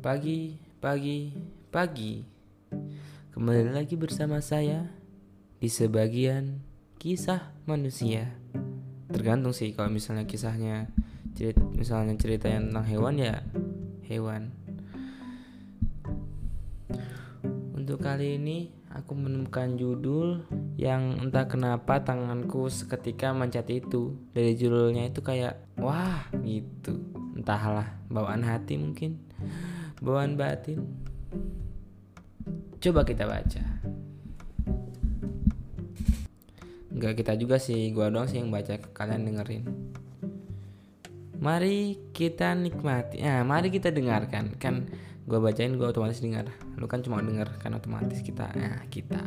Pagi, pagi, pagi. Kembali lagi bersama saya di sebagian kisah manusia. Tergantung sih kalau misalnya kisahnya cerita misalnya cerita yang tentang hewan ya hewan. Untuk kali ini aku menemukan judul yang entah kenapa tanganku seketika mencet itu. Dari judulnya itu kayak wah gitu. Entahlah bawaan hati mungkin, bawaan batin. Coba kita baca. Enggak kita juga sih, gua doang sih yang baca, kalian dengerin. Mari kita nikmati. Nah, mari kita dengarkan. Kan gua bacain gua otomatis dengar. Lu kan cuma denger kan otomatis kita. Nah, kita.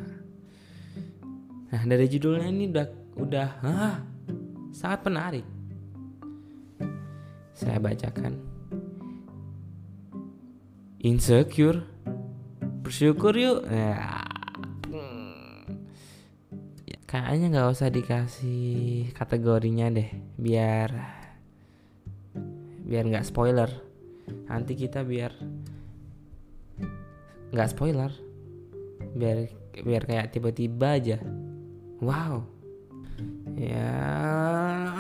Nah, dari judulnya ini udah udah ah, sangat menarik. Saya bacakan. Insecure. Bersyukur yuk. Ya. Ya, Kayaknya nggak usah dikasih kategorinya deh, biar biar nggak spoiler. Nanti kita biar nggak spoiler, biar biar kayak tiba-tiba aja. Wow. Ya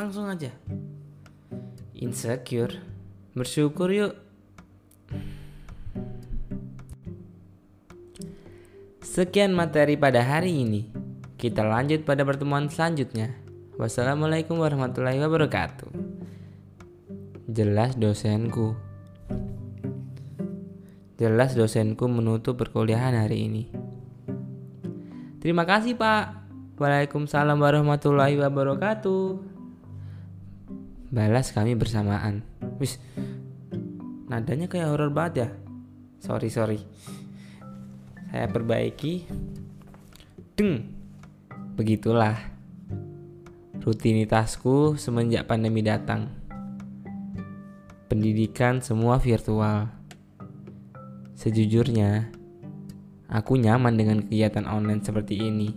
langsung aja. Insecure. Bersyukur yuk. Sekian materi pada hari ini. Kita lanjut pada pertemuan selanjutnya. Wassalamualaikum warahmatullahi wabarakatuh. Jelas dosenku. Jelas dosenku menutup perkuliahan hari ini. Terima kasih, Pak. Waalaikumsalam warahmatullahi wabarakatuh. Balas kami bersamaan. Wis, nadanya kayak horor banget ya. Sorry, sorry. Saya perbaiki. Deng. Begitulah rutinitasku semenjak pandemi datang. Pendidikan semua virtual. Sejujurnya, aku nyaman dengan kegiatan online seperti ini.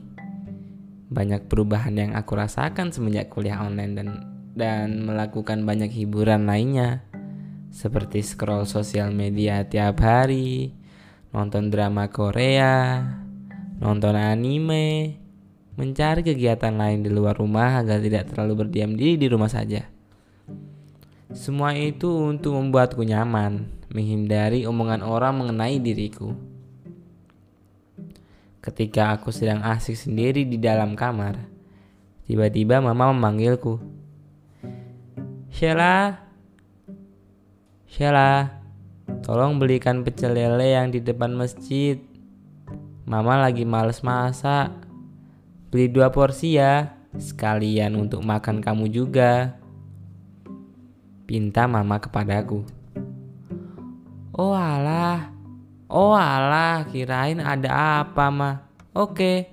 Banyak perubahan yang aku rasakan semenjak kuliah online dan dan melakukan banyak hiburan lainnya seperti scroll sosial media tiap hari, nonton drama Korea, nonton anime, mencari kegiatan lain di luar rumah agar tidak terlalu berdiam diri di rumah saja. Semua itu untuk membuatku nyaman, menghindari omongan orang mengenai diriku. Ketika aku sedang asik sendiri di dalam kamar, tiba-tiba mama memanggilku. Sheila, Sheila, tolong belikan pecel lele yang di depan masjid. Mama lagi males masak. Beli dua porsi ya, sekalian untuk makan kamu juga. Pinta mama kepadaku. Oh alah, oh alah, kirain ada apa mah. Oke.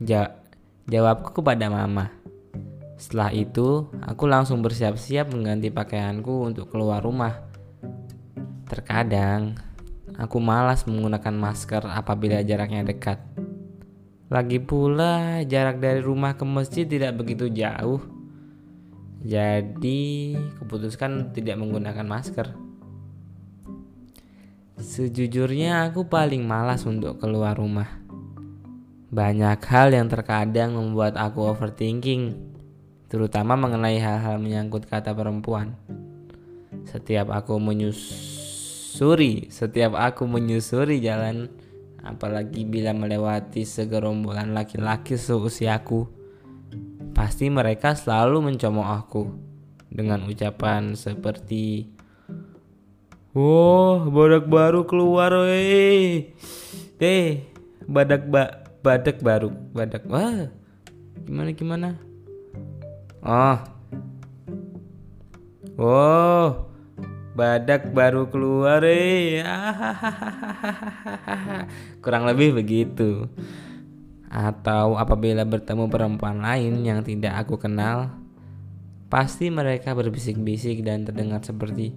Ja jawabku kepada mama. Setelah itu, aku langsung bersiap-siap mengganti pakaianku untuk keluar rumah. Terkadang, aku malas menggunakan masker apabila jaraknya dekat. Lagi pula, jarak dari rumah ke masjid tidak begitu jauh. Jadi, keputuskan tidak menggunakan masker. Sejujurnya, aku paling malas untuk keluar rumah. Banyak hal yang terkadang membuat aku overthinking, terutama mengenai hal-hal menyangkut kata perempuan. Setiap aku menyusuri, setiap aku menyusuri jalan, apalagi bila melewati segerombolan laki-laki seusiaku, pasti mereka selalu mencomok aku dengan ucapan seperti Wah, badak baru keluar. Eh, badak ba badak baru, badak. Wah, gimana gimana? Oh, oh, badak baru keluar, eh. Kurang lebih begitu. Atau apabila bertemu perempuan lain yang tidak aku kenal, pasti mereka berbisik-bisik dan terdengar seperti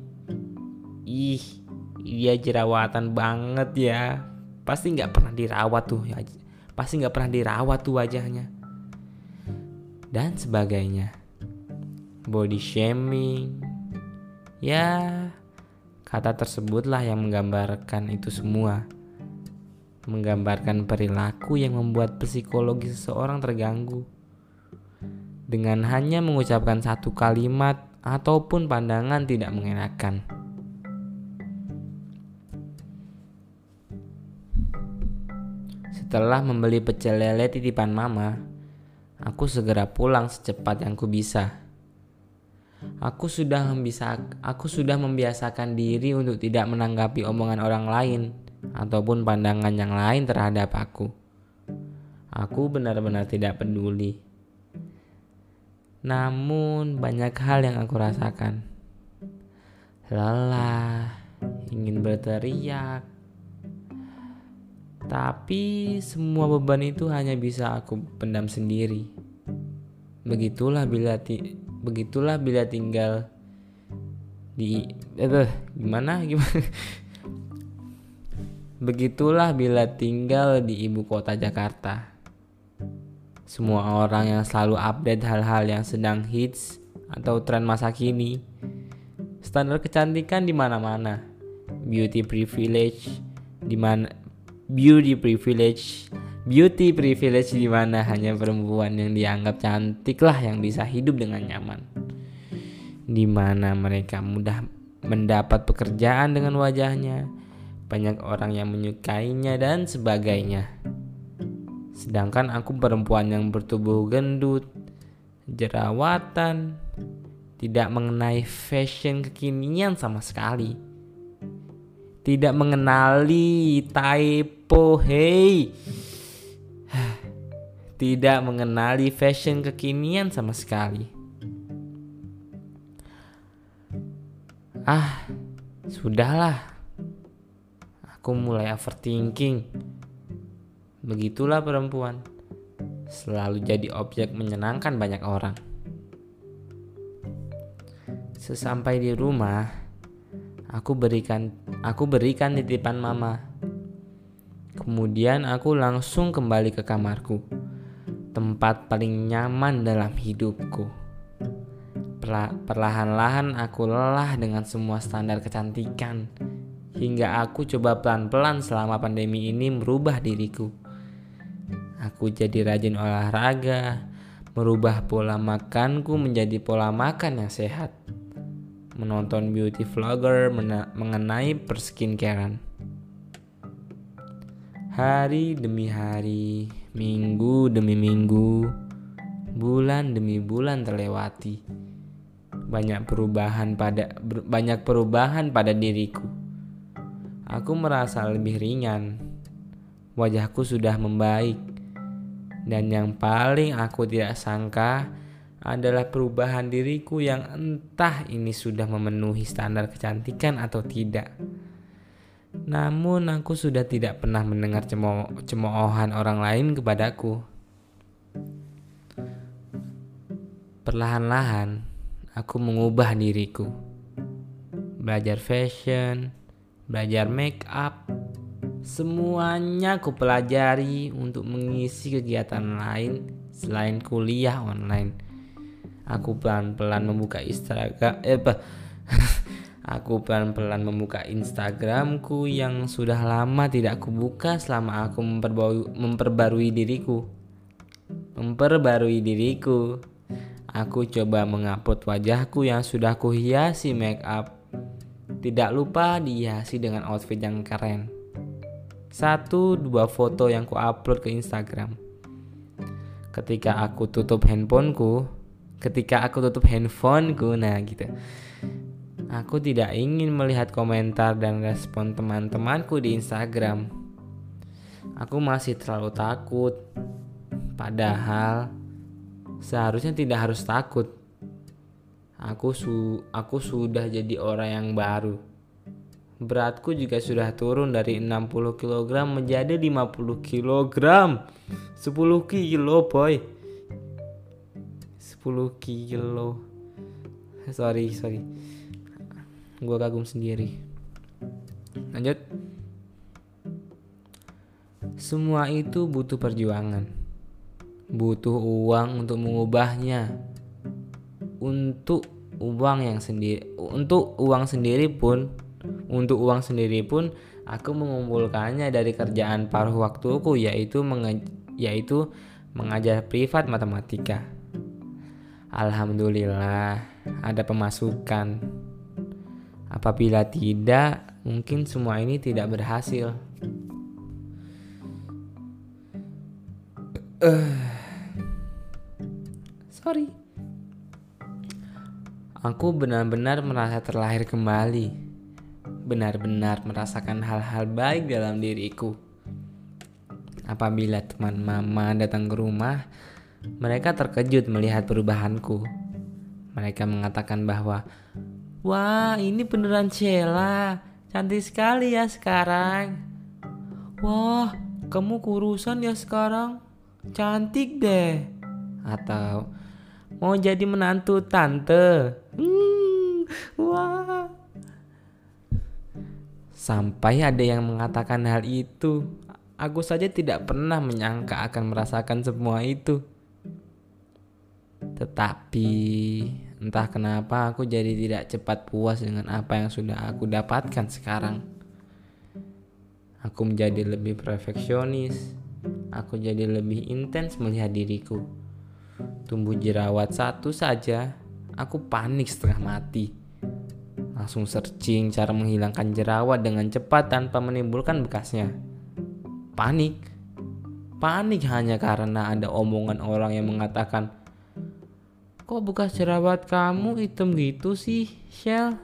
Ih, dia jerawatan banget ya. Pasti nggak pernah dirawat tuh ya. Pasti nggak pernah dirawat tuh wajahnya. Dan sebagainya. Body shaming. Ya, Kata tersebutlah yang menggambarkan itu semua. Menggambarkan perilaku yang membuat psikologi seseorang terganggu. Dengan hanya mengucapkan satu kalimat ataupun pandangan tidak mengenakan. Setelah membeli pecel lele titipan mama, aku segera pulang secepat yang ku bisa. Aku sudah membisa, aku sudah membiasakan diri untuk tidak menanggapi omongan orang lain ataupun pandangan yang lain terhadap aku. Aku benar-benar tidak peduli. Namun banyak hal yang aku rasakan. Lelah, ingin berteriak. Tapi semua beban itu hanya bisa aku pendam sendiri. Begitulah bila ti begitulah bila tinggal di eh, gimana gimana? Begitulah bila tinggal di ibu kota Jakarta. Semua orang yang selalu update hal-hal yang sedang hits atau tren masa kini. Standar kecantikan di mana-mana. Beauty privilege di mana beauty privilege Beauty privilege di mana hanya perempuan yang dianggap cantik lah yang bisa hidup dengan nyaman. Di mana mereka mudah mendapat pekerjaan dengan wajahnya, banyak orang yang menyukainya dan sebagainya. Sedangkan aku perempuan yang bertubuh gendut, jerawatan, tidak mengenai fashion kekinian sama sekali. Tidak mengenali typo, hey tidak mengenali fashion kekinian sama sekali. Ah, sudahlah. Aku mulai overthinking. Begitulah perempuan. Selalu jadi objek menyenangkan banyak orang. Sesampai di rumah, aku berikan aku berikan titipan mama. Kemudian aku langsung kembali ke kamarku tempat paling nyaman dalam hidupku. Perlahan-lahan aku lelah dengan semua standar kecantikan, hingga aku coba pelan-pelan selama pandemi ini merubah diriku. Aku jadi rajin olahraga, merubah pola makanku menjadi pola makan yang sehat, menonton beauty vlogger mengenai perskincarean. Hari demi hari, Minggu demi minggu, bulan demi bulan terlewati. Banyak perubahan pada banyak perubahan pada diriku. Aku merasa lebih ringan. Wajahku sudah membaik. Dan yang paling aku tidak sangka adalah perubahan diriku yang entah ini sudah memenuhi standar kecantikan atau tidak. Namun aku sudah tidak pernah mendengar cemo cemoohan orang lain kepadaku. Perlahan-lahan aku mengubah diriku. Belajar fashion, belajar make up, semuanya aku pelajari untuk mengisi kegiatan lain selain kuliah online. Aku pelan-pelan membuka Instagram eh Aku pelan-pelan membuka Instagramku yang sudah lama tidak kubuka selama aku memperbarui, memperbarui diriku. Memperbarui diriku. Aku coba mengupload wajahku yang sudah kuhiasi make up. Tidak lupa dihiasi dengan outfit yang keren. Satu dua foto yang ku upload ke Instagram. Ketika aku tutup handphoneku, ketika aku tutup handphoneku, nah gitu Aku tidak ingin melihat komentar dan respon teman-temanku di Instagram. Aku masih terlalu takut. Padahal seharusnya tidak harus takut. Aku su aku sudah jadi orang yang baru. Beratku juga sudah turun dari 60 kg menjadi 50 kg. 10 kilo boy. 10 kilo. Sorry, sorry gue kagum sendiri lanjut semua itu butuh perjuangan butuh uang untuk mengubahnya untuk uang yang sendiri untuk uang sendiri pun Untuk uang sendiri pun aku mengumpulkannya dari kerjaan paruh waktuku yaitu yaitu mengajar privat matematika. Alhamdulillah ada pemasukan. Apabila tidak, mungkin semua ini tidak berhasil. Uh, sorry. Aku benar-benar merasa terlahir kembali. Benar-benar merasakan hal-hal baik dalam diriku. Apabila teman mama datang ke rumah, mereka terkejut melihat perubahanku. Mereka mengatakan bahwa, "Wah, ini beneran Sheila. Cantik sekali ya sekarang." "Wah, kamu kurusan ya sekarang. Cantik deh." Atau, "Mau jadi menantu tante." Hmm, wah. Sampai ada yang mengatakan hal itu, aku saja tidak pernah menyangka akan merasakan semua itu. Tetapi entah kenapa aku jadi tidak cepat puas dengan apa yang sudah aku dapatkan sekarang. Aku menjadi lebih perfeksionis. Aku jadi lebih intens melihat diriku. Tumbuh jerawat satu saja Aku panik setengah mati. Langsung searching cara menghilangkan jerawat dengan cepat tanpa menimbulkan bekasnya. Panik. Panik hanya karena ada omongan orang yang mengatakan, Kok bekas jerawat kamu hitam gitu sih, Shell?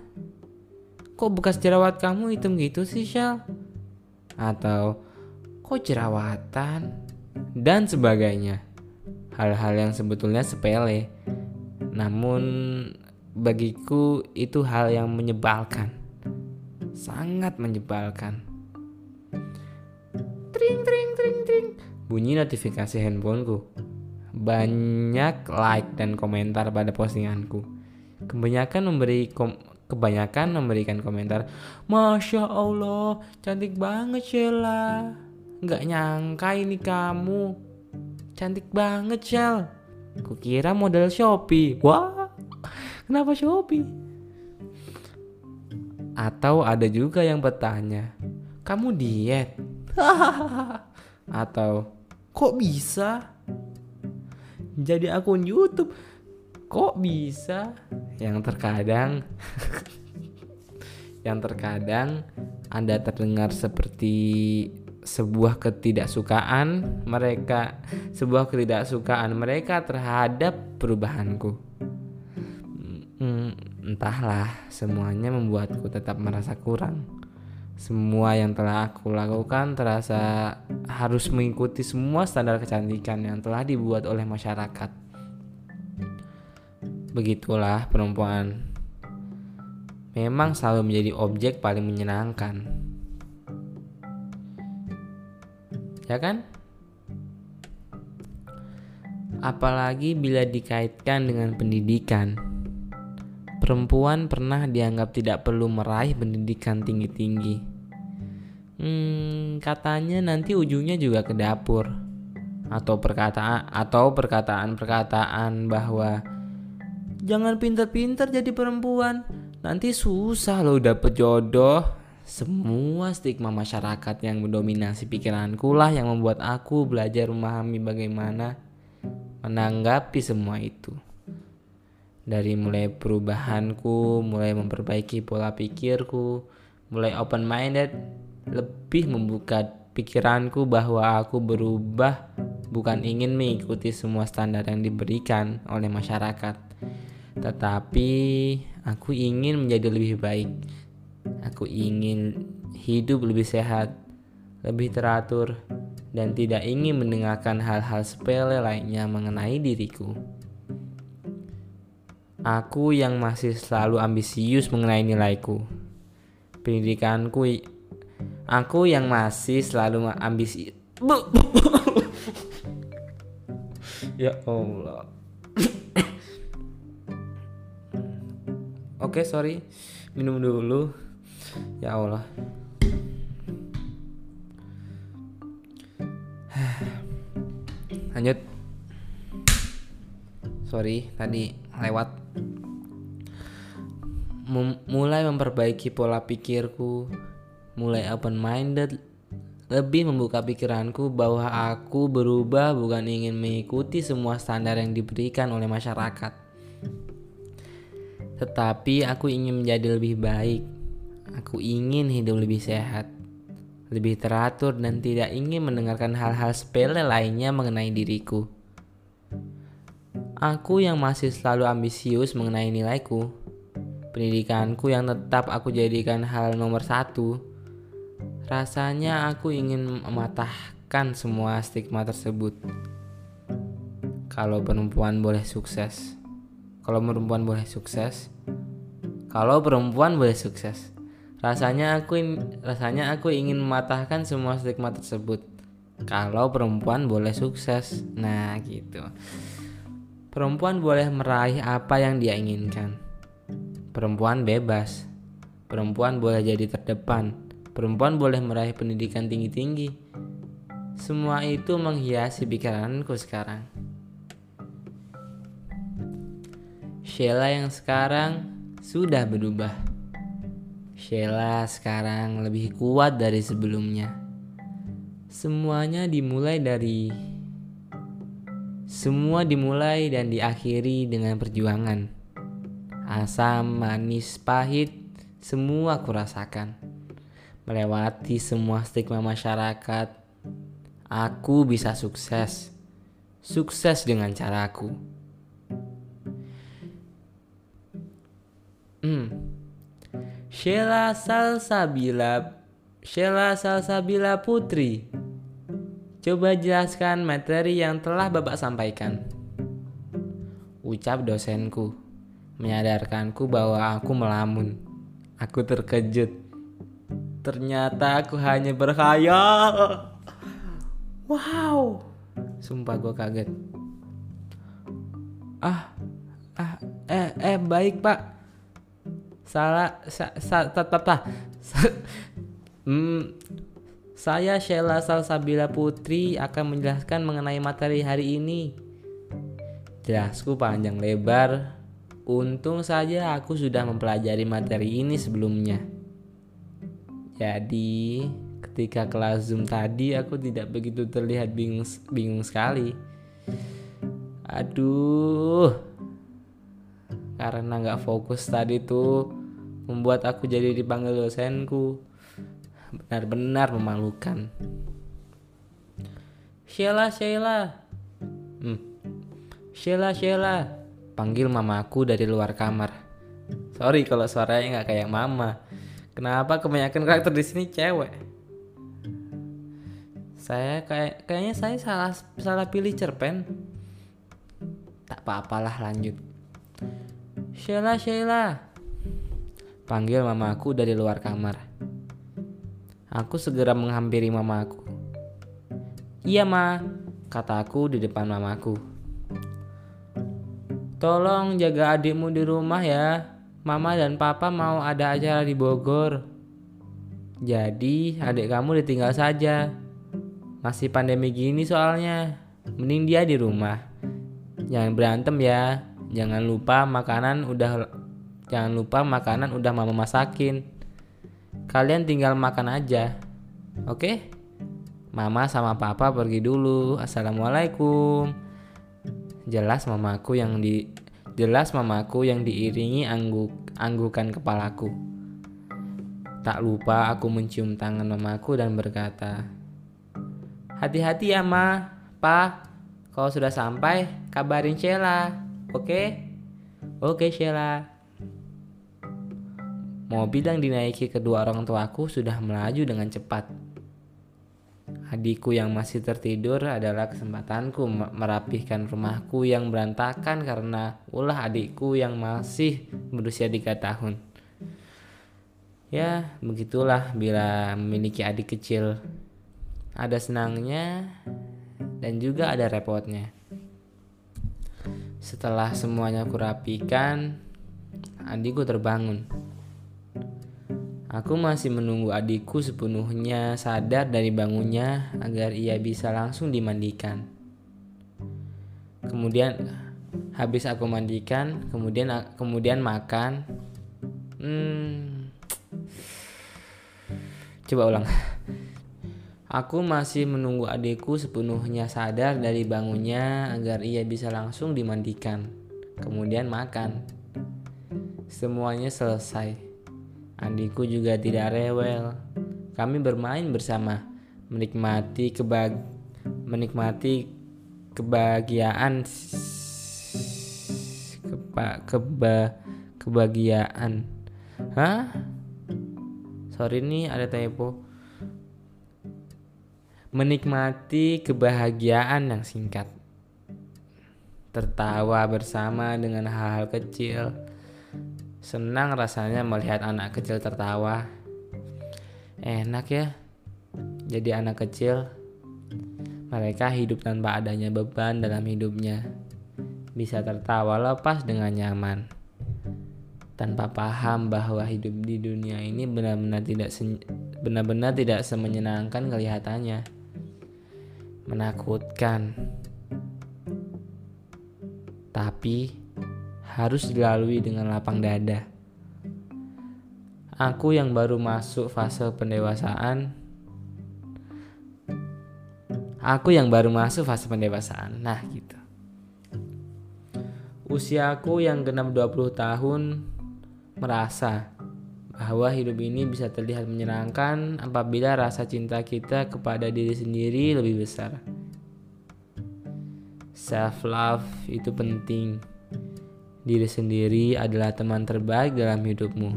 Kok bekas jerawat kamu hitam gitu sih, Shell? Atau, kok jerawatan? Dan sebagainya. Hal-hal yang sebetulnya sepele namun bagiku itu hal yang menyebalkan. Sangat menyebalkan. Tring tring tring tring. Bunyi notifikasi handphoneku. Banyak like dan komentar pada postinganku. Kebanyakan memberi kom kebanyakan memberikan komentar Masya Allah cantik banget Sheila Nggak nyangka ini kamu Cantik banget Shell Kukira model Shopee. Wah, kenapa Shopee? Atau ada juga yang bertanya, kamu diet? Atau kok bisa? Jadi akun YouTube. Kok bisa? Yang terkadang yang terkadang Anda terdengar seperti sebuah ketidaksukaan mereka sebuah ketidaksukaan mereka terhadap perubahanku. Hmm, entahlah semuanya membuatku tetap merasa kurang semua yang telah aku lakukan terasa harus mengikuti semua standar kecantikan yang telah dibuat oleh masyarakat begitulah perempuan memang selalu menjadi objek paling menyenangkan ya kan? Apalagi bila dikaitkan dengan pendidikan. Perempuan pernah dianggap tidak perlu meraih pendidikan tinggi-tinggi. Hmm, katanya nanti ujungnya juga ke dapur. Atau perkataan atau perkataan-perkataan bahwa jangan pinter-pinter jadi perempuan, nanti susah loh dapet jodoh semua stigma masyarakat yang mendominasi pikiranku lah yang membuat aku belajar memahami bagaimana menanggapi semua itu. Dari mulai perubahanku, mulai memperbaiki pola pikirku, mulai open minded, lebih membuka pikiranku bahwa aku berubah bukan ingin mengikuti semua standar yang diberikan oleh masyarakat. Tetapi aku ingin menjadi lebih baik Aku ingin hidup lebih sehat, lebih teratur, dan tidak ingin mendengarkan hal-hal sepele lainnya mengenai diriku. Aku yang masih selalu ambisius mengenai nilaiku. Pendidikanku aku yang masih selalu ambisi Ya Allah. Oke, okay, sorry. Minum dulu. Ya Allah. Lanjut. Sorry, tadi lewat. mem mulai memperbaiki pola pikirku, mulai open minded, lebih membuka pikiranku bahwa aku berubah bukan ingin mengikuti semua standar yang diberikan oleh masyarakat. Tetapi aku ingin menjadi lebih baik. Aku ingin hidup lebih sehat, lebih teratur dan tidak ingin mendengarkan hal-hal sepele lainnya mengenai diriku. Aku yang masih selalu ambisius mengenai nilaiku, pendidikanku yang tetap aku jadikan hal nomor satu. Rasanya aku ingin mematahkan semua stigma tersebut. Kalau perempuan boleh sukses, kalau perempuan boleh sukses, kalau perempuan boleh sukses, rasanya aku rasanya aku ingin mematahkan semua stigma tersebut. Kalau perempuan boleh sukses, nah gitu. Perempuan boleh meraih apa yang dia inginkan. Perempuan bebas. Perempuan boleh jadi terdepan. Perempuan boleh meraih pendidikan tinggi-tinggi. Semua itu menghiasi pikiranku sekarang. Sheila yang sekarang sudah berubah. Sheila sekarang lebih kuat dari sebelumnya. Semuanya dimulai dari semua dimulai dan diakhiri dengan perjuangan. Asam, manis, pahit, semua kurasakan. Melewati semua stigma masyarakat, aku bisa sukses. Sukses dengan caraku. Hmm. Sheila Salsabila Sheila Salsabila Putri Coba jelaskan materi yang telah Bapak sampaikan. Ucap dosenku, menyadarkanku bahwa aku melamun. Aku terkejut. Ternyata aku hanya berkhayal. Wow, sumpah gue kaget. Ah, ah, eh, eh, baik pak. Salah, sa, sa, ta, ta, hmm, saya Sheila Salsabila Putri akan menjelaskan mengenai materi hari ini. Jelasku panjang lebar. Untung saja aku sudah mempelajari materi ini sebelumnya. Jadi, ketika kelas Zoom tadi aku tidak begitu terlihat bingung bingung sekali. Aduh. Karena nggak fokus tadi tuh membuat aku jadi dipanggil dosenku benar-benar memalukan. Sheila, Sheila. Hmm. Sheila, Sheila. Panggil mamaku dari luar kamar. Sorry kalau suaranya nggak kayak mama. Kenapa kebanyakan karakter di sini cewek? Saya kayak kayaknya saya salah salah pilih cerpen. Tak apa-apalah lanjut. Sheila, Sheila. Panggil mamaku dari luar kamar. Aku segera menghampiri mamaku. Iya ma, kataku di depan mamaku. Tolong jaga adikmu di rumah ya. Mama dan papa mau ada acara di Bogor. Jadi adik kamu ditinggal saja. Masih pandemi gini soalnya. Mending dia di rumah. Jangan berantem ya. Jangan lupa makanan udah jangan lupa makanan udah mama masakin. Kalian tinggal makan aja. Oke? Mama sama papa pergi dulu. Assalamualaikum. Jelas mamaku yang di jelas mamaku yang diiringi angguk anggukan kepalaku. Tak lupa aku mencium tangan mamaku dan berkata, Hati-hati ya ma, pa, kalau sudah sampai kabarin Sheila, oke? Oke Sheila. Mobil yang dinaiki kedua orang tuaku sudah melaju dengan cepat. Adikku yang masih tertidur adalah kesempatanku merapihkan rumahku yang berantakan karena ulah adikku yang masih berusia tiga tahun. Ya, begitulah bila memiliki adik kecil. Ada senangnya dan juga ada repotnya. Setelah semuanya kurapikan, adikku terbangun. Aku masih menunggu adikku sepenuhnya sadar dari bangunnya agar ia bisa langsung dimandikan. Kemudian habis aku mandikan, kemudian kemudian makan. Hmm. Coba ulang. Aku masih menunggu adikku sepenuhnya sadar dari bangunnya agar ia bisa langsung dimandikan, kemudian makan. Semuanya selesai. Adikku juga tidak rewel. Kami bermain bersama, menikmati kebag menikmati kebahagiaan keba keba kebahagiaan. Hah? Sorry nih ada typo menikmati kebahagiaan yang singkat. Tertawa bersama dengan hal-hal kecil. Senang rasanya melihat anak kecil tertawa. Enak ya, jadi anak kecil. Mereka hidup tanpa adanya beban dalam hidupnya. Bisa tertawa lepas dengan nyaman. Tanpa paham bahwa hidup di dunia ini benar-benar tidak benar-benar tidak semenyenangkan kelihatannya menakutkan, tapi harus dilalui dengan lapang dada. Aku yang baru masuk fase pendewasaan, aku yang baru masuk fase pendewasaan. Nah, gitu. Usiaku yang genap 20 tahun merasa bahwa hidup ini bisa terlihat menyenangkan apabila rasa cinta kita kepada diri sendiri lebih besar. Self love itu penting. Diri sendiri adalah teman terbaik dalam hidupmu.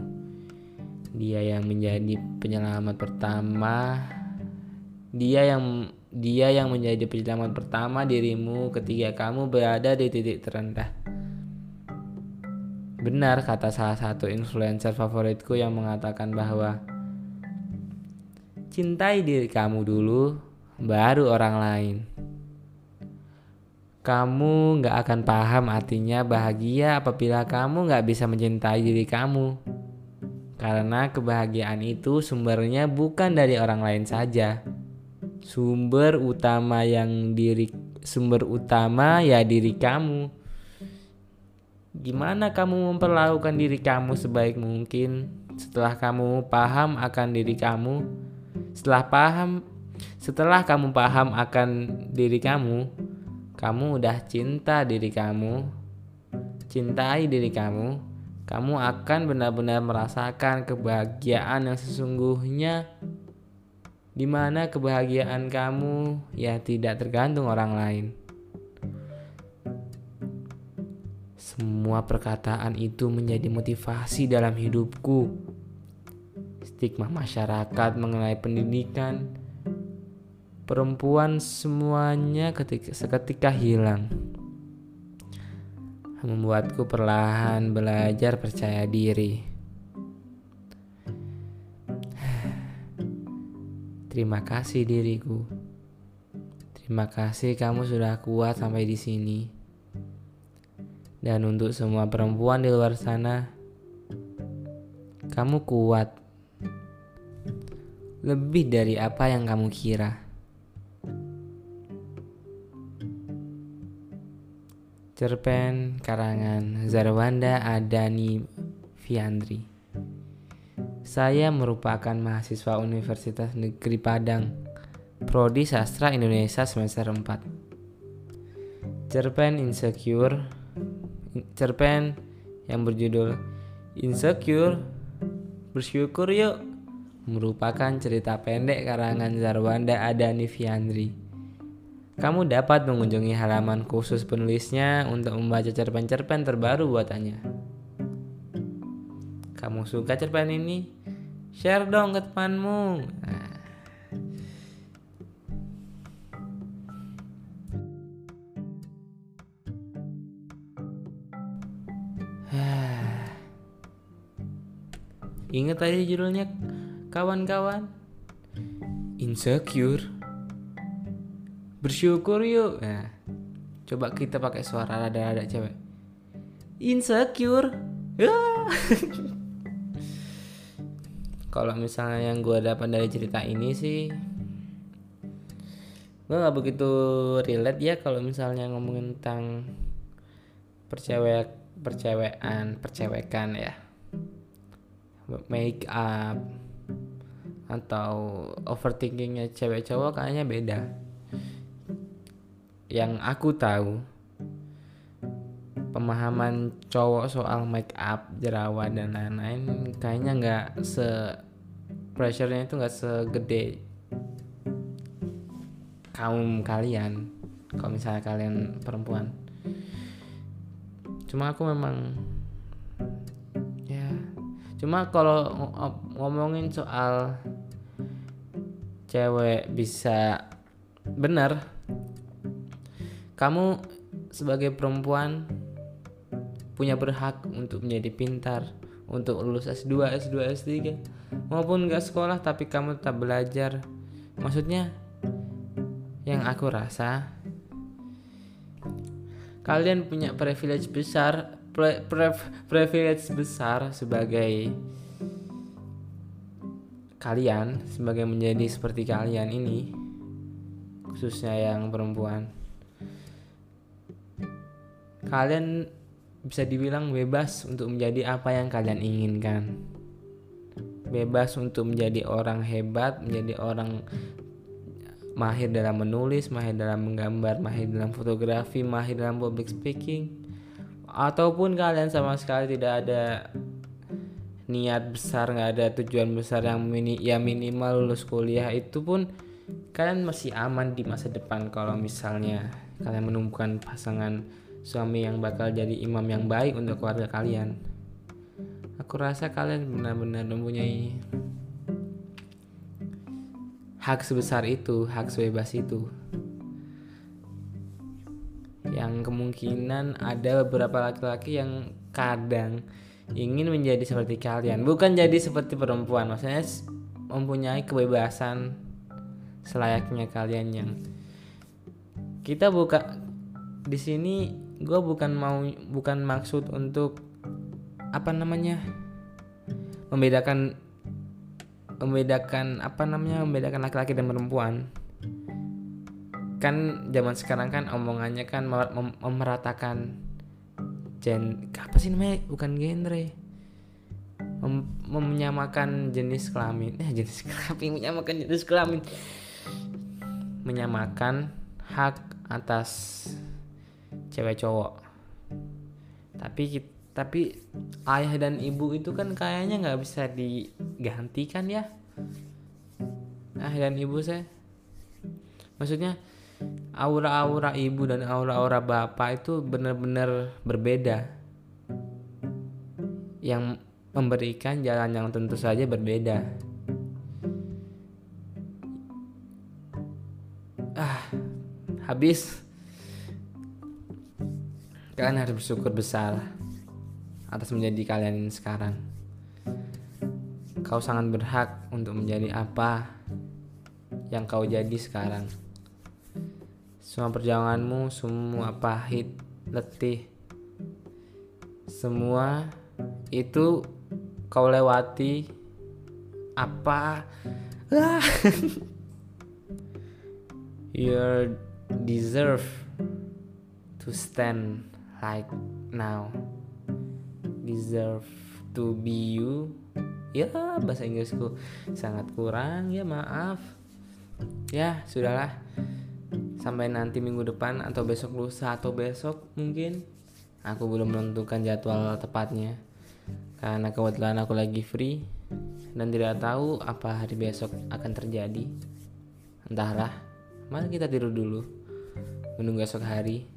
Dia yang menjadi penyelamat pertama. Dia yang dia yang menjadi penyelamat pertama dirimu ketika kamu berada di titik terendah. Benar kata salah satu influencer favoritku yang mengatakan bahwa cintai diri kamu dulu, baru orang lain. Kamu gak akan paham artinya bahagia apabila kamu gak bisa mencintai diri kamu. Karena kebahagiaan itu sumbernya bukan dari orang lain saja. Sumber utama yang diri sumber utama ya diri kamu Gimana kamu memperlakukan diri kamu sebaik mungkin setelah kamu paham akan diri kamu? Setelah paham, setelah kamu paham akan diri kamu, kamu udah cinta diri kamu, cintai diri kamu, kamu akan benar-benar merasakan kebahagiaan yang sesungguhnya. Di mana kebahagiaan kamu? Ya tidak tergantung orang lain. Semua perkataan itu menjadi motivasi dalam hidupku. Stigma masyarakat mengenai pendidikan perempuan semuanya ketika seketika hilang. Membuatku perlahan belajar percaya diri. Terima kasih diriku. Terima kasih kamu sudah kuat sampai di sini. Dan untuk semua perempuan di luar sana, kamu kuat. Lebih dari apa yang kamu kira. Cerpen karangan Zarwanda Adani Fiandri. Saya merupakan mahasiswa Universitas Negeri Padang, Prodi Sastra Indonesia semester 4. Cerpen Insecure cerpen yang berjudul Insecure Bersyukur Yuk merupakan cerita pendek karangan Zarwanda Adani Fiandri. Kamu dapat mengunjungi halaman khusus penulisnya untuk membaca cerpen-cerpen terbaru buatannya. Kamu suka cerpen ini? Share dong ke temanmu. Nah, Ingat aja judulnya kawan-kawan. Insecure. Bersyukur yuk. Nah, coba kita pakai suara rada-rada cewek. Insecure. Kalau misalnya yang gue dapat dari cerita ini sih gue nggak begitu relate ya kalau misalnya ngomongin tentang percewek percewekan percewekan ya make up atau overthinkingnya cewek cowok kayaknya beda yang aku tahu pemahaman cowok soal make up jerawat dan lain-lain kayaknya nggak se pressure-nya itu nggak segede kaum kalian kalau misalnya kalian perempuan. Cuma aku memang ya cuma kalau ngomongin soal cewek bisa benar kamu sebagai perempuan punya berhak untuk menjadi pintar untuk lulus S2, S2, S3 maupun gak sekolah tapi kamu tetap belajar. Maksudnya yang aku rasa kalian punya privilege besar pre, pre, privilege besar sebagai kalian sebagai menjadi seperti kalian ini khususnya yang perempuan kalian bisa dibilang bebas untuk menjadi apa yang kalian inginkan. Bebas untuk menjadi orang hebat menjadi orang mahir dalam menulis, mahir dalam menggambar, mahir dalam fotografi, mahir dalam public speaking, ataupun kalian sama sekali tidak ada niat besar, nggak ada tujuan besar yang mini, ya minimal lulus kuliah itu pun kalian masih aman di masa depan kalau misalnya kalian menemukan pasangan suami yang bakal jadi imam yang baik untuk keluarga kalian. Aku rasa kalian benar-benar mempunyai hak sebesar itu, hak sebebas itu. Yang kemungkinan ada beberapa laki-laki yang kadang ingin menjadi seperti kalian, bukan jadi seperti perempuan, maksudnya mempunyai kebebasan selayaknya kalian yang kita buka di sini gue bukan mau bukan maksud untuk apa namanya membedakan membedakan apa namanya membedakan laki-laki dan perempuan. Kan zaman sekarang kan omongannya kan mem memeratakan gen apa sih namanya bukan genre. Mem menyamakan jenis kelamin eh jenis kelamin menyamakan jenis kelamin. Menyamakan hak atas cewek cowok. Tapi tapi ayah dan ibu itu kan kayaknya nggak bisa digantikan ya. Ayah dan ibu saya. Maksudnya aura-aura ibu dan aura-aura bapak itu benar-benar berbeda. Yang memberikan jalan yang tentu saja berbeda. Ah habis kalian harus bersyukur besar atas menjadi kalian sekarang. Kau sangat berhak untuk menjadi apa yang kau jadi sekarang. Semua perjalananmu, semua pahit, letih, semua itu kau lewati apa ah. you deserve to stand like now. Deserve to be you. Ya bahasa Inggrisku sangat kurang. Ya maaf. Ya sudahlah. Sampai nanti minggu depan atau besok lusa atau besok mungkin. Aku belum menentukan jadwal tepatnya. Karena kebetulan aku lagi free dan tidak tahu apa hari besok akan terjadi. Entahlah. Mari kita tidur dulu. Menunggu esok hari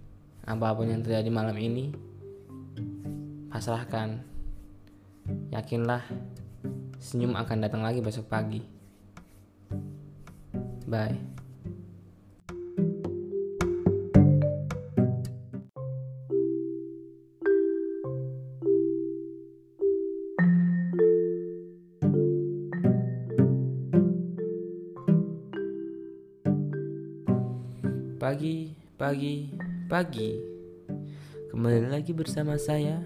apa pun yang terjadi malam ini pasrahkan. Yakinlah, senyum akan datang lagi besok pagi. Bye. Pagi, pagi, pagi. Kembali lagi bersama saya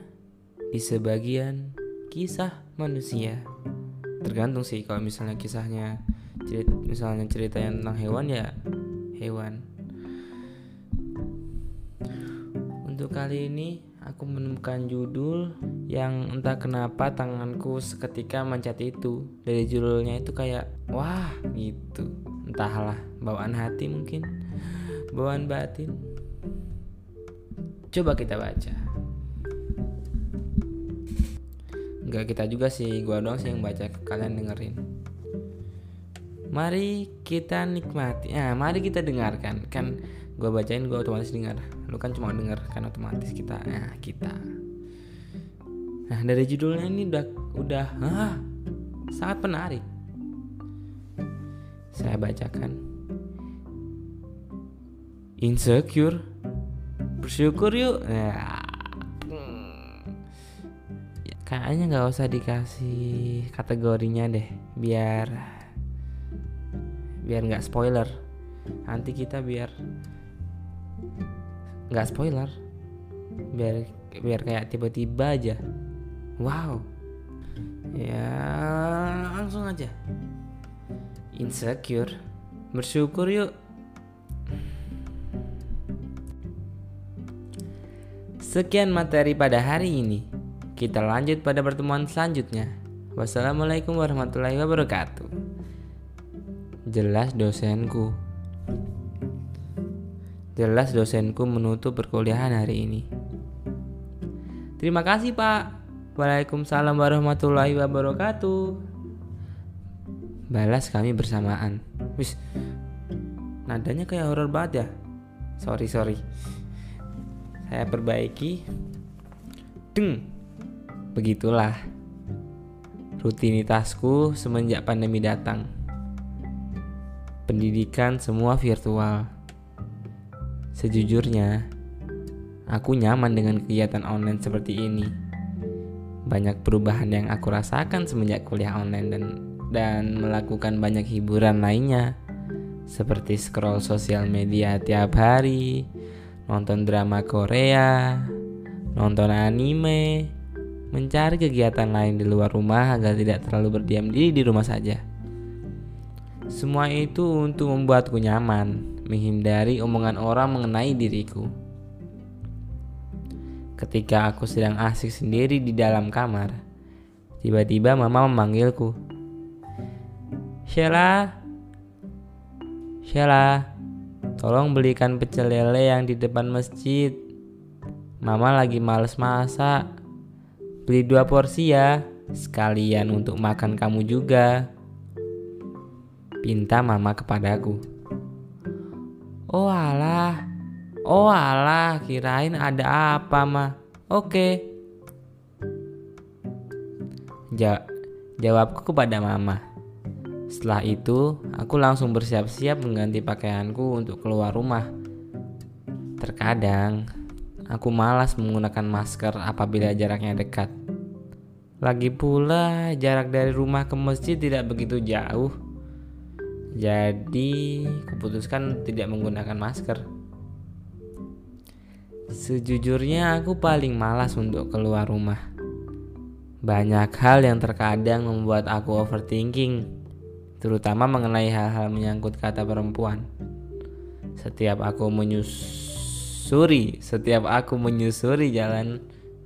di sebagian kisah manusia tergantung sih kalau misalnya kisahnya cerita, misalnya cerita yang tentang hewan ya hewan untuk kali ini aku menemukan judul yang entah kenapa tanganku seketika mencet itu. Dari judulnya itu kayak wah gitu. Entahlah, bawaan hati mungkin, bawaan batin. Coba kita baca. Enggak kita juga sih, gua doang sih yang baca, kalian dengerin. Mari kita nikmati. Nah, mari kita dengarkan. Kan gue bacain gue otomatis dengar lu kan cuma denger kan otomatis kita nah kita nah dari judulnya ini udah udah ah, sangat menarik saya bacakan insecure bersyukur yuk. Ya, ya kayaknya nggak usah dikasih kategorinya deh biar biar nggak spoiler. Nanti kita biar nggak spoiler. Biar biar kayak tiba-tiba aja. Wow. Ya langsung aja. Insecure. Bersyukur yuk Sekian materi pada hari ini. Kita lanjut pada pertemuan selanjutnya. Wassalamualaikum warahmatullahi wabarakatuh. Jelas dosenku. Jelas dosenku menutup perkuliahan hari ini. Terima kasih Pak. Waalaikumsalam warahmatullahi wabarakatuh. Balas kami bersamaan. Wis, nadanya kayak horor banget ya. Sorry sorry. Saya perbaiki. Deng. Begitulah rutinitasku semenjak pandemi datang. Pendidikan semua virtual Sejujurnya, aku nyaman dengan kegiatan online seperti ini. Banyak perubahan yang aku rasakan semenjak kuliah online dan dan melakukan banyak hiburan lainnya seperti scroll sosial media tiap hari, nonton drama Korea, nonton anime, mencari kegiatan lain di luar rumah agar tidak terlalu berdiam diri di rumah saja. Semua itu untuk membuatku nyaman, menghindari omongan orang mengenai diriku. Ketika aku sedang asik sendiri di dalam kamar, tiba-tiba mama memanggilku. Sheila, Sheila, tolong belikan pecel lele yang di depan masjid. Mama lagi males masak. Beli dua porsi ya, sekalian untuk makan kamu juga. Pinta mama kepadaku. Oh alah, oh alah, kirain ada apa mah. Oke. Ja jawabku kepada mama. Setelah itu, aku langsung bersiap-siap mengganti pakaianku untuk keluar rumah. Terkadang, aku malas menggunakan masker apabila jaraknya dekat. Lagi pula, jarak dari rumah ke masjid tidak begitu jauh jadi, kuputuskan tidak menggunakan masker. Sejujurnya aku paling malas untuk keluar rumah. Banyak hal yang terkadang membuat aku overthinking, terutama mengenai hal-hal menyangkut kata perempuan. Setiap aku menyusuri, setiap aku menyusuri jalan,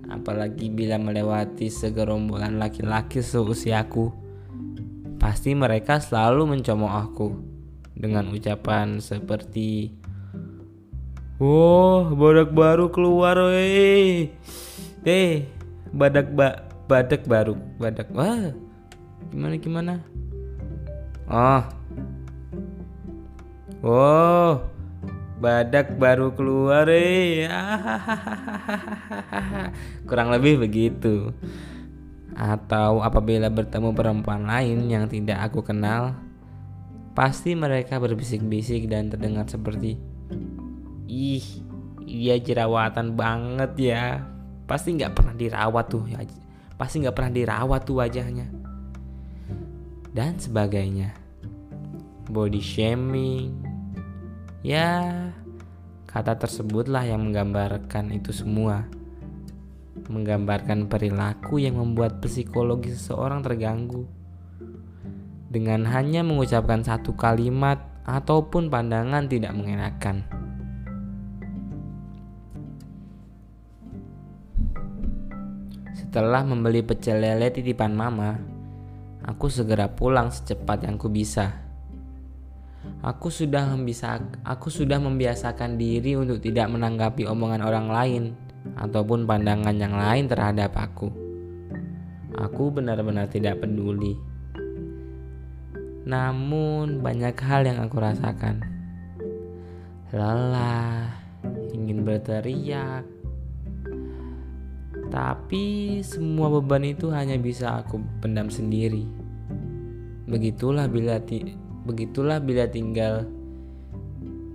apalagi bila melewati segerombolan laki-laki seusiaku, Pasti mereka selalu mencomok aku dengan ucapan seperti Wow, badak baru keluar weh. Eh, badak ba badak baru, badak. Wah. Gimana gimana? Oh. Wow. Badak baru keluar eh. Kurang lebih begitu atau apabila bertemu perempuan lain yang tidak aku kenal, pasti mereka berbisik-bisik dan terdengar seperti, "Ih, dia jerawatan banget ya." Pasti nggak pernah dirawat tuh, ya. pasti nggak pernah dirawat tuh wajahnya, dan sebagainya. Body shaming, ya kata tersebutlah yang menggambarkan itu semua menggambarkan perilaku yang membuat psikologi seseorang terganggu. Dengan hanya mengucapkan satu kalimat ataupun pandangan tidak mengenakan. Setelah membeli pecel lele titipan mama, aku segera pulang secepat yang ku bisa. Aku sudah bisa aku sudah membiasakan diri untuk tidak menanggapi omongan orang lain ataupun pandangan yang lain terhadap aku. Aku benar-benar tidak peduli. Namun banyak hal yang aku rasakan. Lelah, ingin berteriak, tapi semua beban itu hanya bisa aku pendam sendiri. Begitulah bila ti begitulah bila tinggal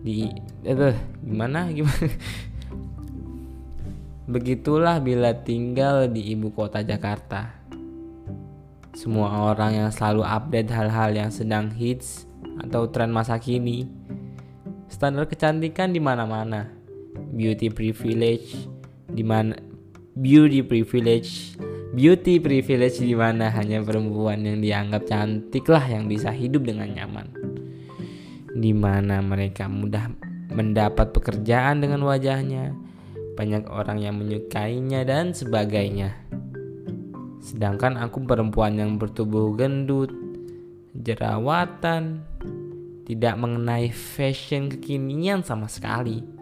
di eh, gimana gimana Begitulah bila tinggal di ibu kota Jakarta. Semua orang yang selalu update hal-hal yang sedang hits atau tren masa kini. Standar kecantikan di mana-mana. Beauty privilege di mana beauty privilege. Beauty privilege di mana hanya perempuan yang dianggap cantik lah yang bisa hidup dengan nyaman. Di mana mereka mudah mendapat pekerjaan dengan wajahnya banyak orang yang menyukainya dan sebagainya. Sedangkan aku perempuan yang bertubuh gendut jerawatan tidak mengenai fashion kekinian sama sekali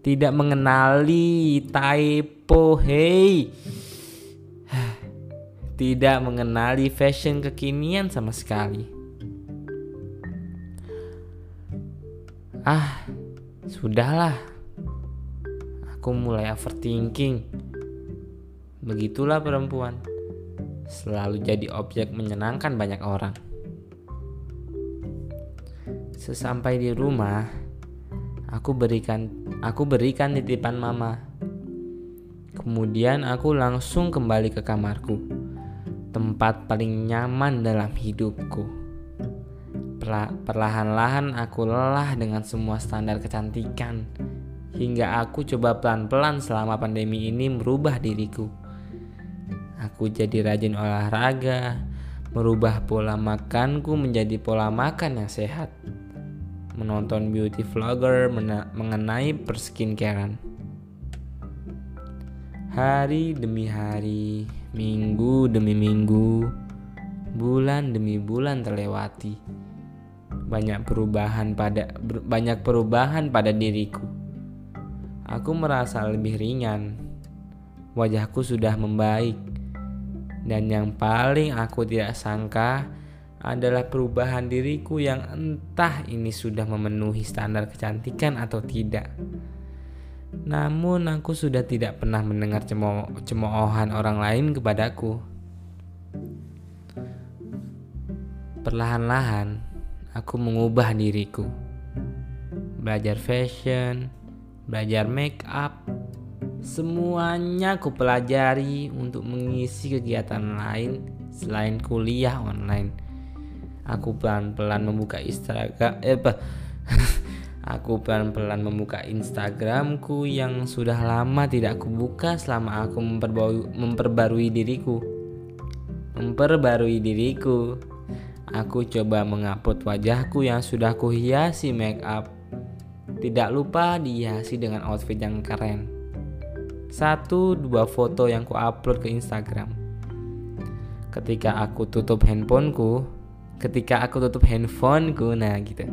tidak mengenali typo hey. Tidak mengenali fashion kekinian sama sekali. Ah sudahlah. Aku mulai overthinking. Begitulah perempuan. Selalu jadi objek menyenangkan banyak orang. Sesampai di rumah Aku berikan aku berikan titipan mama. Kemudian aku langsung kembali ke kamarku. Tempat paling nyaman dalam hidupku. Perlahan-lahan aku lelah dengan semua standar kecantikan. Hingga aku coba pelan-pelan selama pandemi ini merubah diriku. Aku jadi rajin olahraga, merubah pola makanku menjadi pola makan yang sehat menonton beauty vlogger mengenai perskincarean. Hari demi hari, minggu demi minggu, bulan demi bulan terlewati. Banyak perubahan pada banyak perubahan pada diriku. Aku merasa lebih ringan. Wajahku sudah membaik. Dan yang paling aku tidak sangka, adalah perubahan diriku yang entah ini sudah memenuhi standar kecantikan atau tidak. Namun aku sudah tidak pernah mendengar cemo cemoohan orang lain kepadaku. Perlahan-lahan aku mengubah diriku. Belajar fashion, belajar make up, semuanya aku pelajari untuk mengisi kegiatan lain selain kuliah online Aku pelan-pelan membuka Instagram eh apa? aku pelan-pelan membuka Instagramku yang sudah lama tidak aku buka selama aku memperbarui, memperbarui diriku. Memperbarui diriku. Aku coba mengupload wajahku yang sudah kuhiasi make up. Tidak lupa dihiasi dengan outfit yang keren. Satu dua foto yang ku upload ke Instagram. Ketika aku tutup handphoneku, ketika aku tutup handphoneku nah gitu.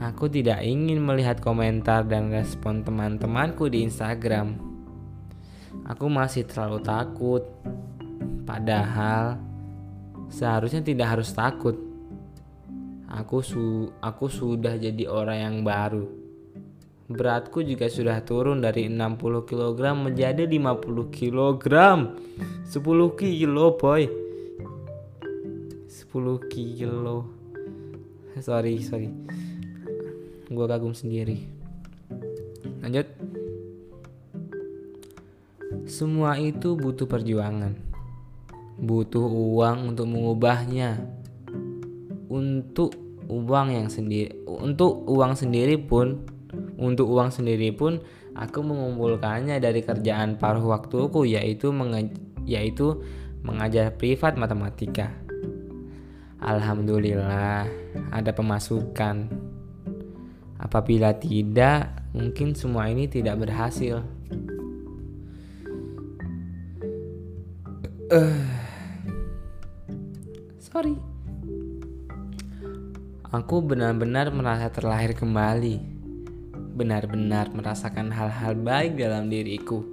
Aku tidak ingin melihat komentar dan respon teman-temanku di Instagram. Aku masih terlalu takut. Padahal seharusnya tidak harus takut. Aku su aku sudah jadi orang yang baru. Beratku juga sudah turun dari 60 kg menjadi 50 kg 10 kilo boy 10 kilo. Sorry sorry. Gue kagum sendiri. Lanjut. Semua itu butuh perjuangan. Butuh uang untuk mengubahnya. Untuk uang yang sendiri untuk uang sendiri pun untuk uang sendiri pun aku mengumpulkannya dari kerjaan paruh waktuku yaitu yaitu mengajar privat matematika Alhamdulillah ada pemasukan. Apabila tidak, mungkin semua ini tidak berhasil. Uh, sorry. Aku benar-benar merasa terlahir kembali. Benar-benar merasakan hal-hal baik dalam diriku.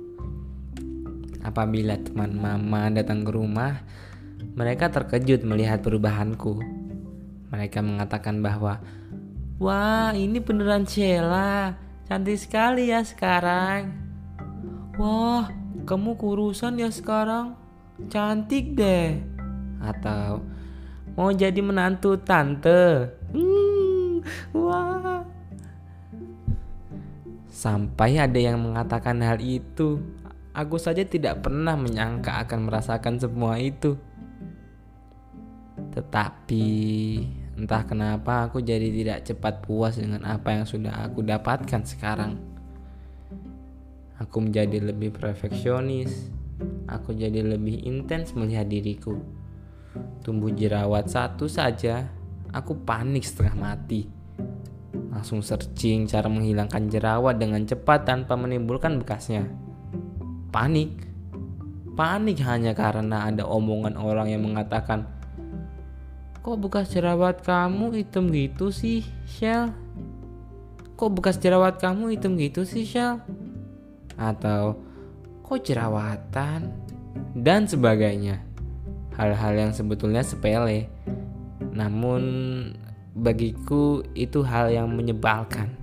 Apabila teman mama datang ke rumah, mereka terkejut melihat perubahanku. Mereka mengatakan bahwa, "Wah, ini beneran Sheila. Cantik sekali ya sekarang." "Wah, kamu kurusan ya sekarang. Cantik deh." Atau, "Mau jadi menantu tante." Hmm, wah. Sampai ada yang mengatakan hal itu, aku saja tidak pernah menyangka akan merasakan semua itu. Tetapi entah kenapa aku jadi tidak cepat puas dengan apa yang sudah aku dapatkan sekarang. Aku menjadi lebih perfeksionis. Aku jadi lebih intens melihat diriku. Tumbuh jerawat satu saja, aku panik setengah mati. Langsung searching cara menghilangkan jerawat dengan cepat tanpa menimbulkan bekasnya. Panik. Panik hanya karena ada omongan orang yang mengatakan, Kok bekas jerawat kamu hitam gitu sih, Shell? Kok bekas jerawat kamu hitam gitu sih, Shell? Atau kok jerawatan? Dan sebagainya. Hal-hal yang sebetulnya sepele. Namun bagiku itu hal yang menyebalkan.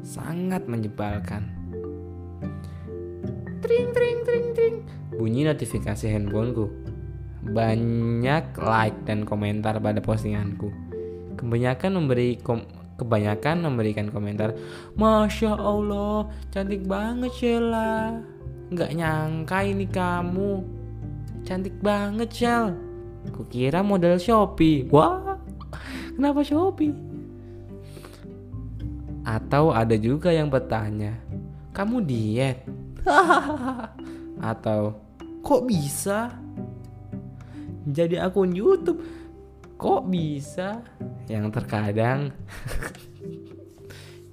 Sangat menyebalkan. Tring tring tring tring. Bunyi notifikasi handphoneku banyak like dan komentar pada postinganku. Kebanyakan memberi kom kebanyakan memberikan komentar, Masya Allah, cantik banget Sheila. Nggak nyangka ini kamu. Cantik banget Shell. Kukira model Shopee. Wah, kenapa Shopee? Atau ada juga yang bertanya, kamu diet? Atau kok bisa? Jadi akun YouTube. Kok bisa? Yang terkadang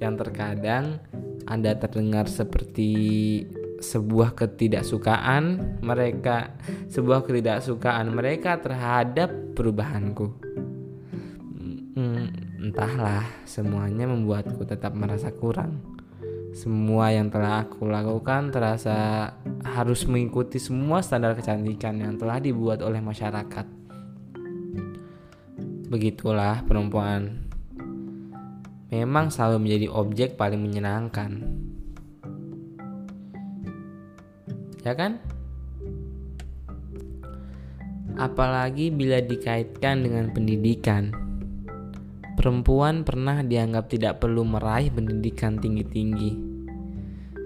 yang terkadang Anda terdengar seperti sebuah ketidaksukaan mereka sebuah ketidaksukaan mereka terhadap perubahanku. Hmm, entahlah semuanya membuatku tetap merasa kurang semua yang telah aku lakukan terasa harus mengikuti semua standar kecantikan yang telah dibuat oleh masyarakat. Begitulah perempuan. Memang selalu menjadi objek paling menyenangkan. Ya kan? Apalagi bila dikaitkan dengan pendidikan perempuan pernah dianggap tidak perlu meraih pendidikan tinggi-tinggi.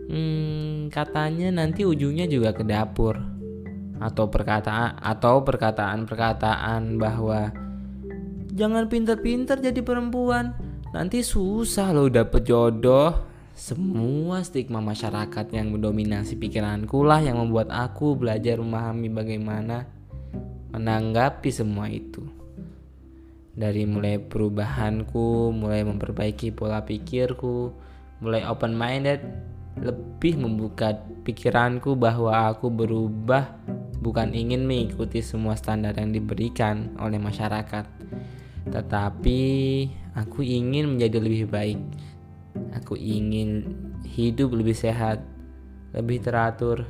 Hmm, katanya nanti ujungnya juga ke dapur. Atau perkataan atau perkataan-perkataan bahwa jangan pinter-pinter jadi perempuan, nanti susah loh dapet jodoh. Semua stigma masyarakat yang mendominasi pikiranku lah yang membuat aku belajar memahami bagaimana menanggapi semua itu dari mulai perubahanku, mulai memperbaiki pola pikirku, mulai open minded, lebih membuka pikiranku bahwa aku berubah bukan ingin mengikuti semua standar yang diberikan oleh masyarakat, tetapi aku ingin menjadi lebih baik. Aku ingin hidup lebih sehat, lebih teratur,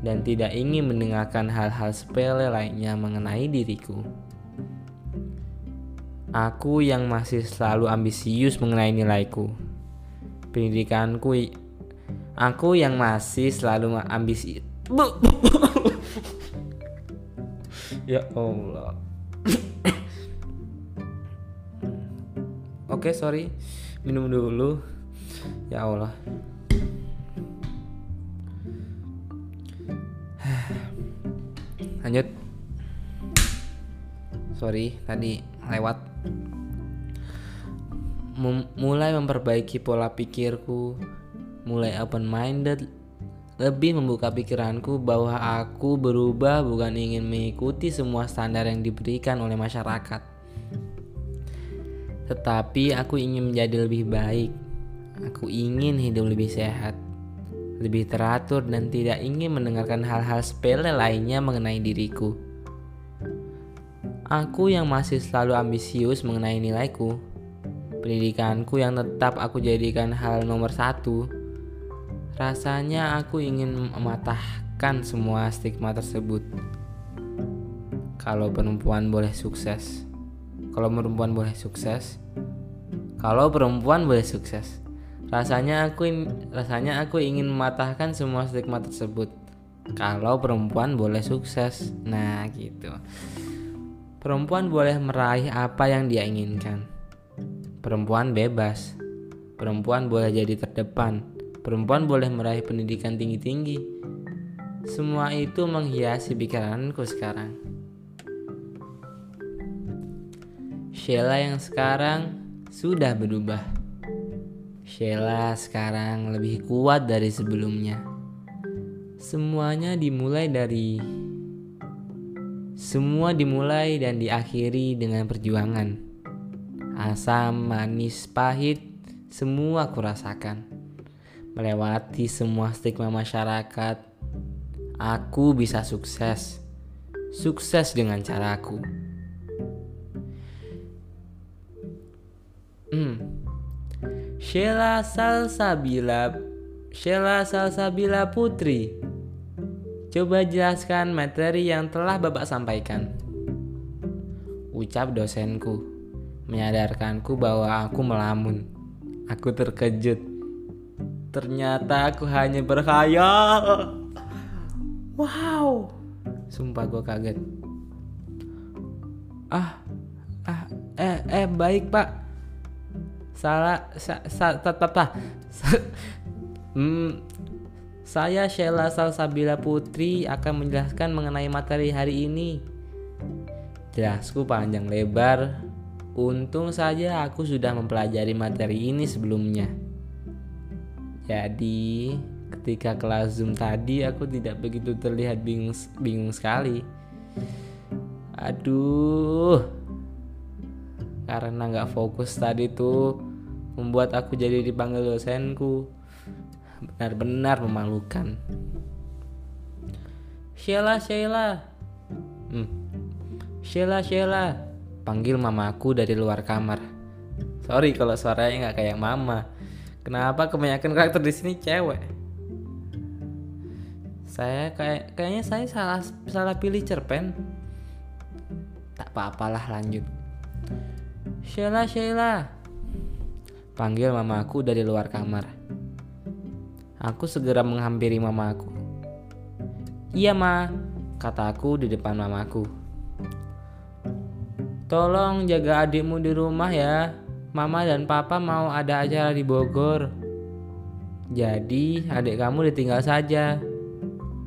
dan tidak ingin mendengarkan hal-hal sepele lainnya mengenai diriku. Aku yang masih selalu ambisius mengenai nilaiku. Pendidikanku Aku yang masih selalu ambisi Ya Allah. Oke sorry. Minum dulu. Ya Allah. Lanjut. Sorry tadi lewat Mem mulai memperbaiki pola pikirku, mulai open minded, lebih membuka pikiranku bahwa aku berubah bukan ingin mengikuti semua standar yang diberikan oleh masyarakat. Tetapi aku ingin menjadi lebih baik. Aku ingin hidup lebih sehat. lebih teratur dan tidak ingin mendengarkan hal-hal sepele lainnya mengenai diriku. Aku yang masih selalu ambisius mengenai nilaiku, pendidikanku yang tetap aku jadikan hal nomor satu, rasanya aku ingin mematahkan semua stigma tersebut. Kalau perempuan boleh sukses, kalau perempuan boleh sukses, kalau perempuan boleh sukses, rasanya aku rasanya aku ingin mematahkan semua stigma tersebut. Kalau perempuan boleh sukses, nah gitu. Perempuan boleh meraih apa yang dia inginkan. Perempuan bebas. Perempuan boleh jadi terdepan. Perempuan boleh meraih pendidikan tinggi-tinggi. Semua itu menghiasi pikiranku sekarang. Sheila yang sekarang sudah berubah. Sheila sekarang lebih kuat dari sebelumnya. Semuanya dimulai dari semua dimulai dan diakhiri dengan perjuangan. Asam, manis, pahit, semua kurasakan. Melewati semua stigma masyarakat, aku bisa sukses. Sukses dengan caraku. Hmm. Sheila Salsabila Sheila Salsabila Putri Coba jelaskan materi yang telah Bapak sampaikan. Ucap dosenku, menyadarkanku bahwa aku melamun. Aku terkejut. Ternyata aku hanya berkhayal. Wow. Sumpah gue kaget. Ah, ah, eh, eh, baik pak. Salah, sa, sa, sa, hmm, saya Sheila Salsabila Putri akan menjelaskan mengenai materi hari ini. Jelasku panjang lebar. Untung saja aku sudah mempelajari materi ini sebelumnya. Jadi, ketika kelas Zoom tadi aku tidak begitu terlihat bingung bingung sekali. Aduh. Karena nggak fokus tadi tuh membuat aku jadi dipanggil dosenku benar-benar memalukan. Sheila, Sheila. Hmm. Sheila, Sheila. Panggil mamaku dari luar kamar. Sorry kalau suaranya nggak kayak mama. Kenapa kebanyakan karakter di sini cewek? Saya kayak kayaknya saya salah salah pilih cerpen. Tak apa-apalah lanjut. Sheila, Sheila. Panggil mamaku dari luar kamar. Aku segera menghampiri mamaku. Iya ma, kataku di depan mamaku. Tolong jaga adikmu di rumah ya. Mama dan papa mau ada acara di Bogor. Jadi adik kamu ditinggal saja.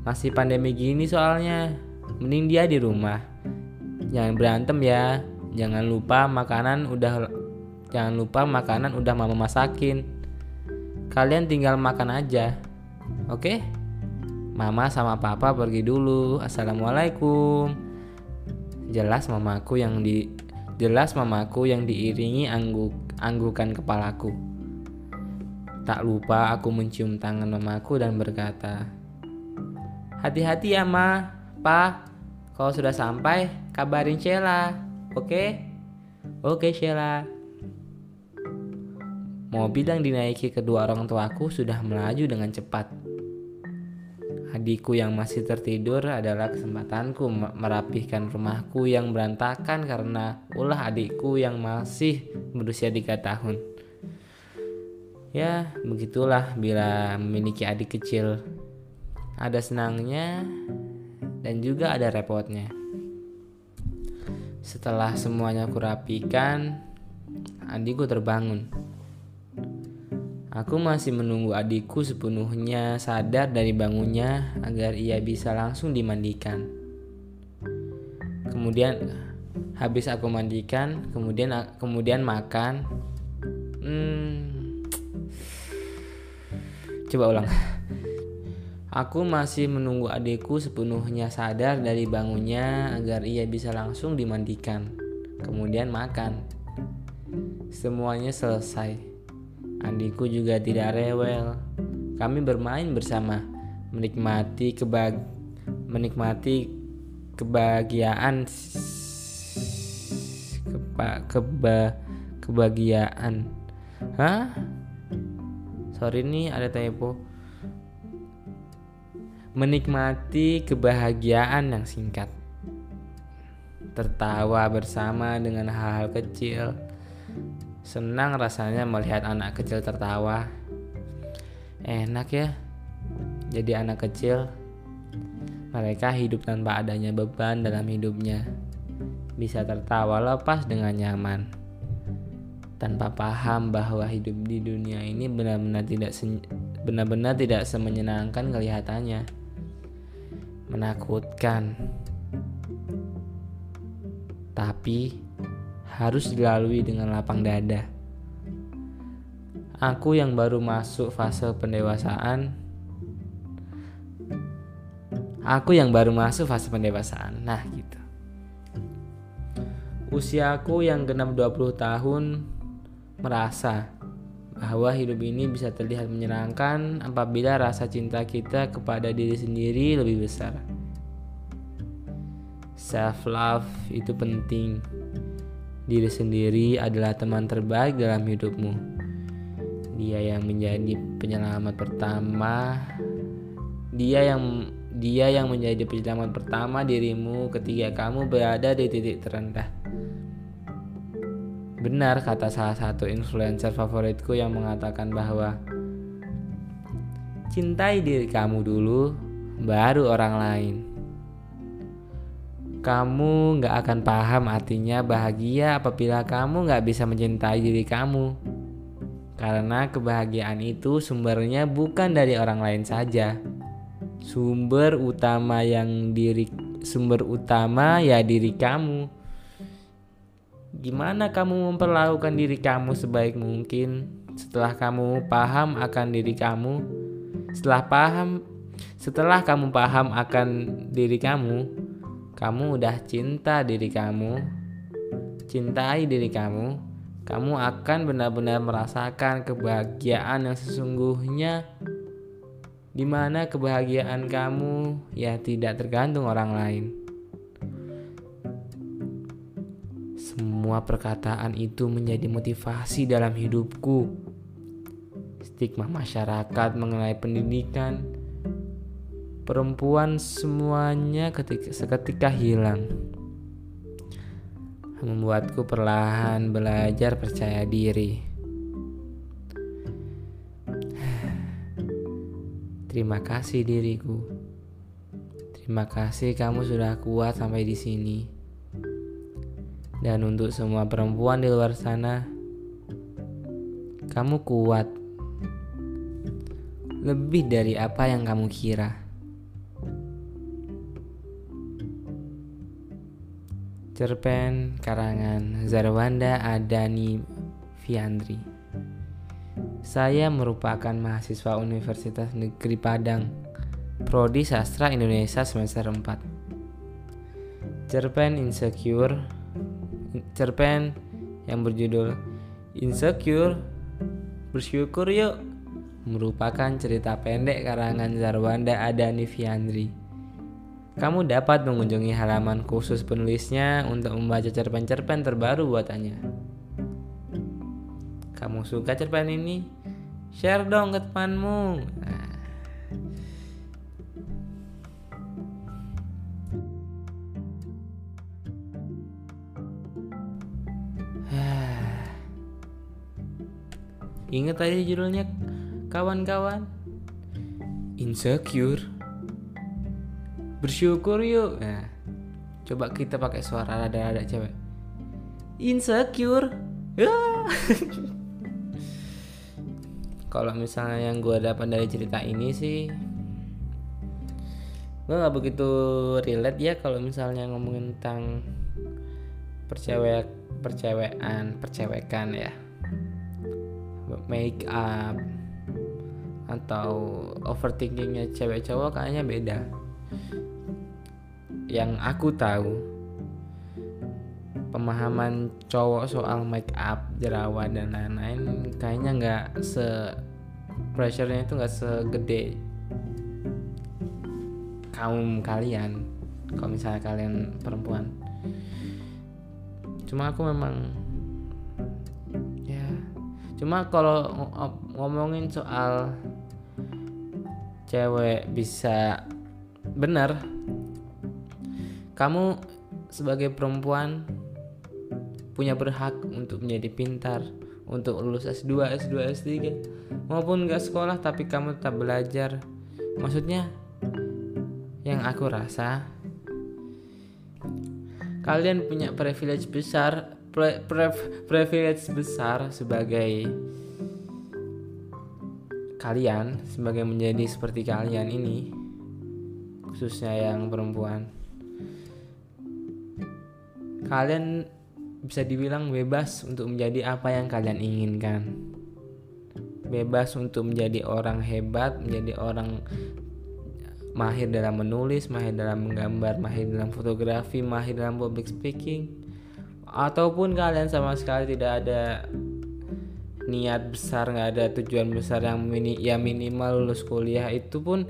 Masih pandemi gini soalnya. Mending dia di rumah. Jangan berantem ya. Jangan lupa makanan udah jangan lupa makanan udah mama masakin. Kalian tinggal makan aja. Oke? Mama sama papa pergi dulu. Assalamualaikum. Jelas mamaku yang di jelas mamaku yang diiringi angguk anggukan kepalaku. Tak lupa aku mencium tangan mamaku dan berkata, Hati-hati ya ma, pa. Kalau sudah sampai, kabarin Sheila. Oke? Oke Sheila. Mobil yang dinaiki kedua orang tuaku sudah melaju dengan cepat. Adikku yang masih tertidur adalah kesempatanku merapihkan rumahku yang berantakan karena ulah adikku yang masih berusia 3 tahun. Ya, begitulah bila memiliki adik kecil. Ada senangnya dan juga ada repotnya. Setelah semuanya kurapikan, adikku terbangun. Aku masih menunggu adikku sepenuhnya sadar dari bangunnya agar ia bisa langsung dimandikan. Kemudian habis aku mandikan, kemudian kemudian makan. Hmm, coba ulang. Aku masih menunggu adikku sepenuhnya sadar dari bangunnya agar ia bisa langsung dimandikan. Kemudian makan. Semuanya selesai. Adikku juga tidak rewel Kami bermain bersama, menikmati kebag menikmati kebahagiaan keba, keba kebahagiaan. Hah? Sorry nih ada typo. Menikmati kebahagiaan yang singkat. Tertawa bersama dengan hal-hal kecil. Senang rasanya melihat anak kecil tertawa. Enak ya jadi anak kecil. Mereka hidup tanpa adanya beban dalam hidupnya. Bisa tertawa lepas dengan nyaman. Tanpa paham bahwa hidup di dunia ini benar-benar tidak benar-benar tidak semenyenangkan kelihatannya. Menakutkan. Tapi harus dilalui dengan lapang dada Aku yang baru masuk fase pendewasaan. Aku yang baru masuk fase pendewasaan. Nah, gitu. Usiaku yang genap 20 tahun merasa bahwa hidup ini bisa terlihat menyenangkan apabila rasa cinta kita kepada diri sendiri lebih besar. Self love itu penting. Diri sendiri adalah teman terbaik dalam hidupmu. Dia yang menjadi penyelamat pertama. Dia yang dia yang menjadi penyelamat pertama dirimu ketika kamu berada di titik terendah. Benar kata salah satu influencer favoritku yang mengatakan bahwa cintai diri kamu dulu baru orang lain kamu gak akan paham artinya bahagia apabila kamu gak bisa mencintai diri kamu. Karena kebahagiaan itu sumbernya bukan dari orang lain saja. Sumber utama yang diri sumber utama ya diri kamu. Gimana kamu memperlakukan diri kamu sebaik mungkin setelah kamu paham akan diri kamu? Setelah paham setelah kamu paham akan diri kamu, kamu udah cinta diri kamu. Cintai diri kamu kamu akan benar-benar merasakan kebahagiaan yang sesungguhnya di mana kebahagiaan kamu ya tidak tergantung orang lain. Semua perkataan itu menjadi motivasi dalam hidupku. Stigma masyarakat mengenai pendidikan perempuan semuanya ketika seketika hilang membuatku perlahan belajar percaya diri. Terima kasih diriku. Terima kasih kamu sudah kuat sampai di sini. Dan untuk semua perempuan di luar sana, kamu kuat. Lebih dari apa yang kamu kira. Cerpen karangan Zarwanda Adani Fiandri. Saya merupakan mahasiswa Universitas Negeri Padang Prodi Sastra Indonesia semester 4 Cerpen Insecure Cerpen yang berjudul Insecure Bersyukur yuk merupakan cerita pendek karangan Zarwanda Adani Fiandri kamu dapat mengunjungi halaman khusus penulisnya untuk membaca cerpen-cerpen terbaru buatannya. Kamu suka cerpen ini? Share dong ke temanmu. Nah. Ingat tadi judulnya kawan-kawan? Insecure bersyukur yuk. Nah coba kita pakai suara rada-rada cewek insecure. Ya. Kalau misalnya yang gue dapat dari cerita ini sih gue nggak begitu relate ya kalau misalnya ngomongin tentang percewek percewekan percewekan ya. Make up atau overthinkingnya cewek cowok kayaknya beda yang aku tahu pemahaman cowok soal make up jerawat dan lain-lain kayaknya nggak se pressure-nya itu nggak segede kaum kalian kalau misalnya kalian perempuan. Cuma aku memang ya cuma kalau ngomongin soal cewek bisa benar kamu sebagai perempuan punya berhak untuk menjadi pintar untuk lulus S2, S2, S3 maupun gak sekolah tapi kamu tetap belajar. Maksudnya yang aku rasa kalian punya privilege besar pre, pre, privilege besar sebagai kalian sebagai menjadi seperti kalian ini khususnya yang perempuan kalian bisa dibilang bebas untuk menjadi apa yang kalian inginkan. Bebas untuk menjadi orang hebat, menjadi orang mahir dalam menulis, mahir dalam menggambar, mahir dalam fotografi, mahir dalam public speaking. Ataupun kalian sama sekali tidak ada niat besar, nggak ada tujuan besar yang mini, ya minimal lulus kuliah itu pun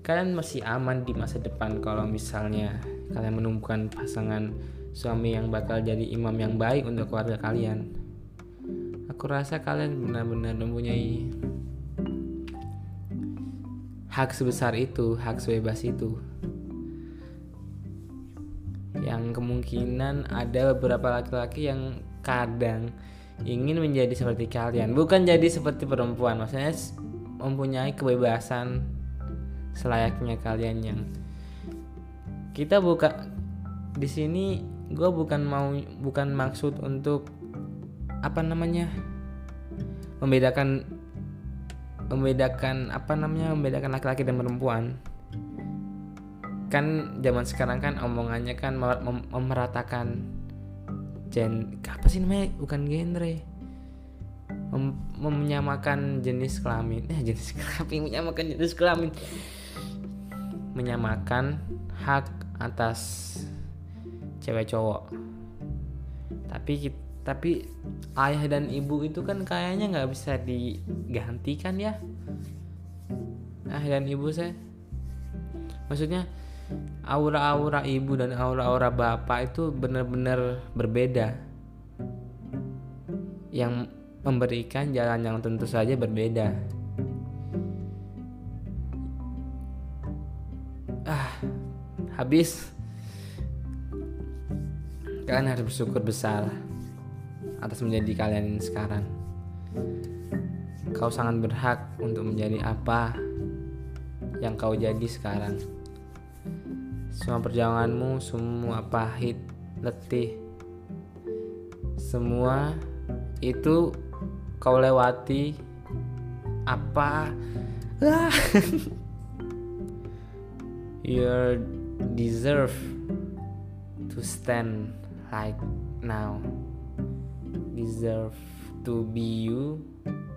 kalian masih aman di masa depan kalau misalnya kalian menemukan pasangan suami yang bakal jadi imam yang baik untuk keluarga kalian. Aku rasa kalian benar-benar mempunyai hak sebesar itu, hak sebebas itu. Yang kemungkinan ada beberapa laki-laki yang kadang ingin menjadi seperti kalian, bukan jadi seperti perempuan, maksudnya mempunyai kebebasan selayaknya kalian yang kita buka di sini gue bukan mau bukan maksud untuk apa namanya membedakan membedakan apa namanya membedakan laki-laki dan perempuan. Kan zaman sekarang kan omongannya kan mem memeratakan gen apa sih namanya bukan genre. Mem menyamakan jenis kelamin. Eh jenis kelamin menyamakan jenis kelamin. Menyamakan hak atas cewek cowok. Tapi tapi ayah dan ibu itu kan kayaknya nggak bisa digantikan ya. Ayah dan ibu saya. Maksudnya aura-aura ibu dan aura-aura bapak itu benar-benar berbeda. Yang memberikan jalan yang tentu saja berbeda. Ah habis kalian harus bersyukur besar atas menjadi kalian sekarang. Kau sangat berhak untuk menjadi apa yang kau jadi sekarang. Semua perjalananmu, semua pahit, letih, semua itu kau lewati apa ah. you deserve to stand like now. Deserve to be you.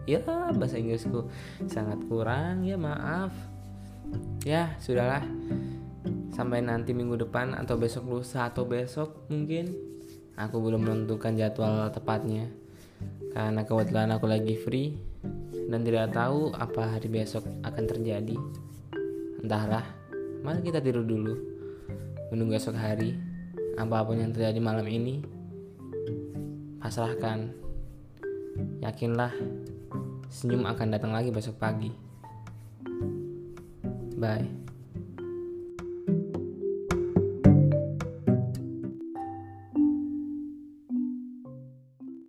Ya bahasa Inggrisku sangat kurang. Ya maaf. Ya sudahlah. Sampai nanti minggu depan atau besok lusa atau besok mungkin aku belum menentukan jadwal tepatnya. Karena kebetulan aku lagi free dan tidak tahu apa hari besok akan terjadi. Entahlah. Mari kita tidur dulu. Menunggu esok hari apa pun yang terjadi malam ini pasrahkan. Yakinlah senyum akan datang lagi besok pagi. Bye